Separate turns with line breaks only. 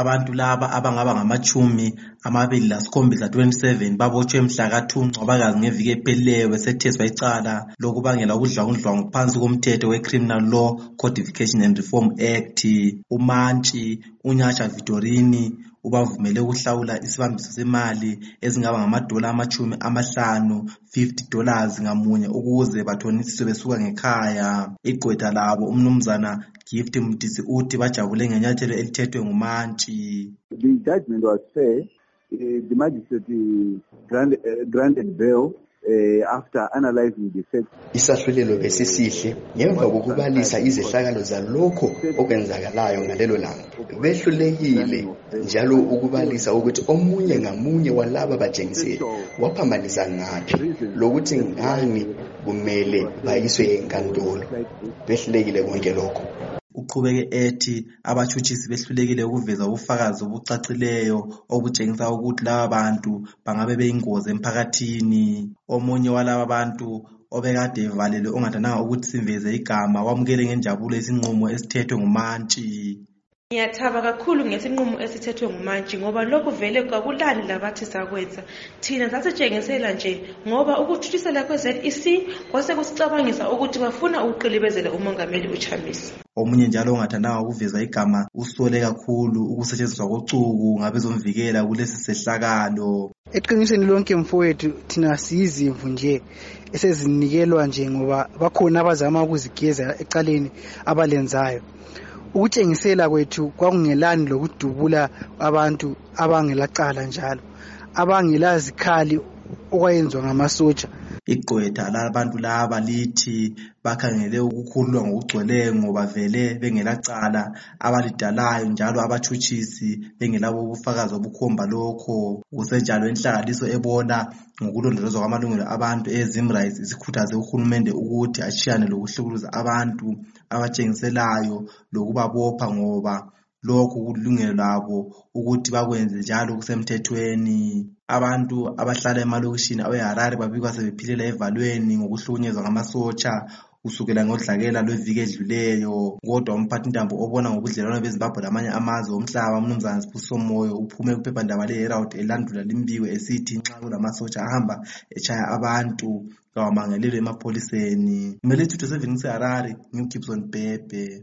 abantu laba abangaba ngamachumi amabili lasikhombisa 27 babotshwe mhla ka-2 ncwabakazi ngeviki ephelileyo besetheswa icala. Lokubangela ubudlwangudlwangu phansi komthetho we-criminal law codification and reform act. Umantshi unyasha vitorini ubavumele ukuhlawula isibambiso semali ezingaba ngamadola amachumi amahlanu 50 dollars ngamunye ukuze bathonisiswe besuka ngekhaya. Igqwetha labo umnumzana gift mdisi uthi bajabule ngenyathelo elithethwe ngumantshi.
The judgment was fair. Uh, the magistrate granted, uh, granted bail uh, after analyzing the facts.
isahlulelo besisihle ngemva kokubalisa izehlakalo zalokho okwenzakalayo ngalelo langa. Behlulekile njalo ukubalisa ukuthi omunye ngamunye walaba bajengiseli waphambanisa ngaphi lokuthi ngani kumele bayiswe enkantolo. Behlulekile konke lokho.
Uqhubeke ethi abatshutshisi behlulekile ukuveza ubufakazi obucacileyo obutshengisa ukuthi laba bantu bangabe beyingozi emphakathini. Omunye walaba bantu obekade evalelwe ongathandanga ukuthi simveze igama wamukele ngenjabulo isinqumo esithethwe ngumantshi.
Ngiyathaba kakhulu ngesinqumo esithethwe ngumantshi ngoba lokhu vele kakulani labathi sakwenza. Thina sasitshengisela nje ngoba ukuthuthusela kwe-ZEC kwase kusicabangisa ukuthi bafuna ukuqilibezela umongameli uchamisa.
Omunye njalo ongathandanga ukuveza igama usole kakhulu ukusetshenziswa kocuku ngabezomvikela kulesi sehlakalo.
Eqinisweni lonke mfowethu thina siyizimvu nje esezinikelwa nje ngoba bakhona abazama ukuzigeza ecaleni abalenzayo. Ukutshengisela kwethu kwakungelani lokudubula abantu abangelacala njalo? Abangelazikhali okwayenziwa ngamasotsha?
Igqwetha labantu laba lithi bakhangele ukukhululwa ngokugcweleyo ngoba vele bengelacala abalidalayo njalo abatshutshisi bengelabo ubufakazi obukhomba lokho. Kusenjalo inhlanganiso ebona ngokulondolozwa kwamalungelo abantu ezimrights isikhuthaze uhulumende ukuthi ashiyane lokuhlukuluza abantu abatshengiselayo lokubabopha ngoba lokhu kulilungelo labo ukuthi bakwenze njalo kusemthethweni. Abantu abahlala emalokishini aweharare babikwa sebephilela evalweni ngokuhlukunyezwa ngamasotsha kusukela ngodlakela lweviki edluleyo. Kodwa umphathintambo obona ngobudlelwano bezimbabwe lamanye amazwe omhlaba umnumzana sibusiso moyo uphume kuphephandaba le-herald elandula limbiko esithi nxa kulamasotsha ahamba eshaya abantu kawamangelelwe emapholiseni. Kumele ithutho seveni kuseharare ngingugibson bhebhe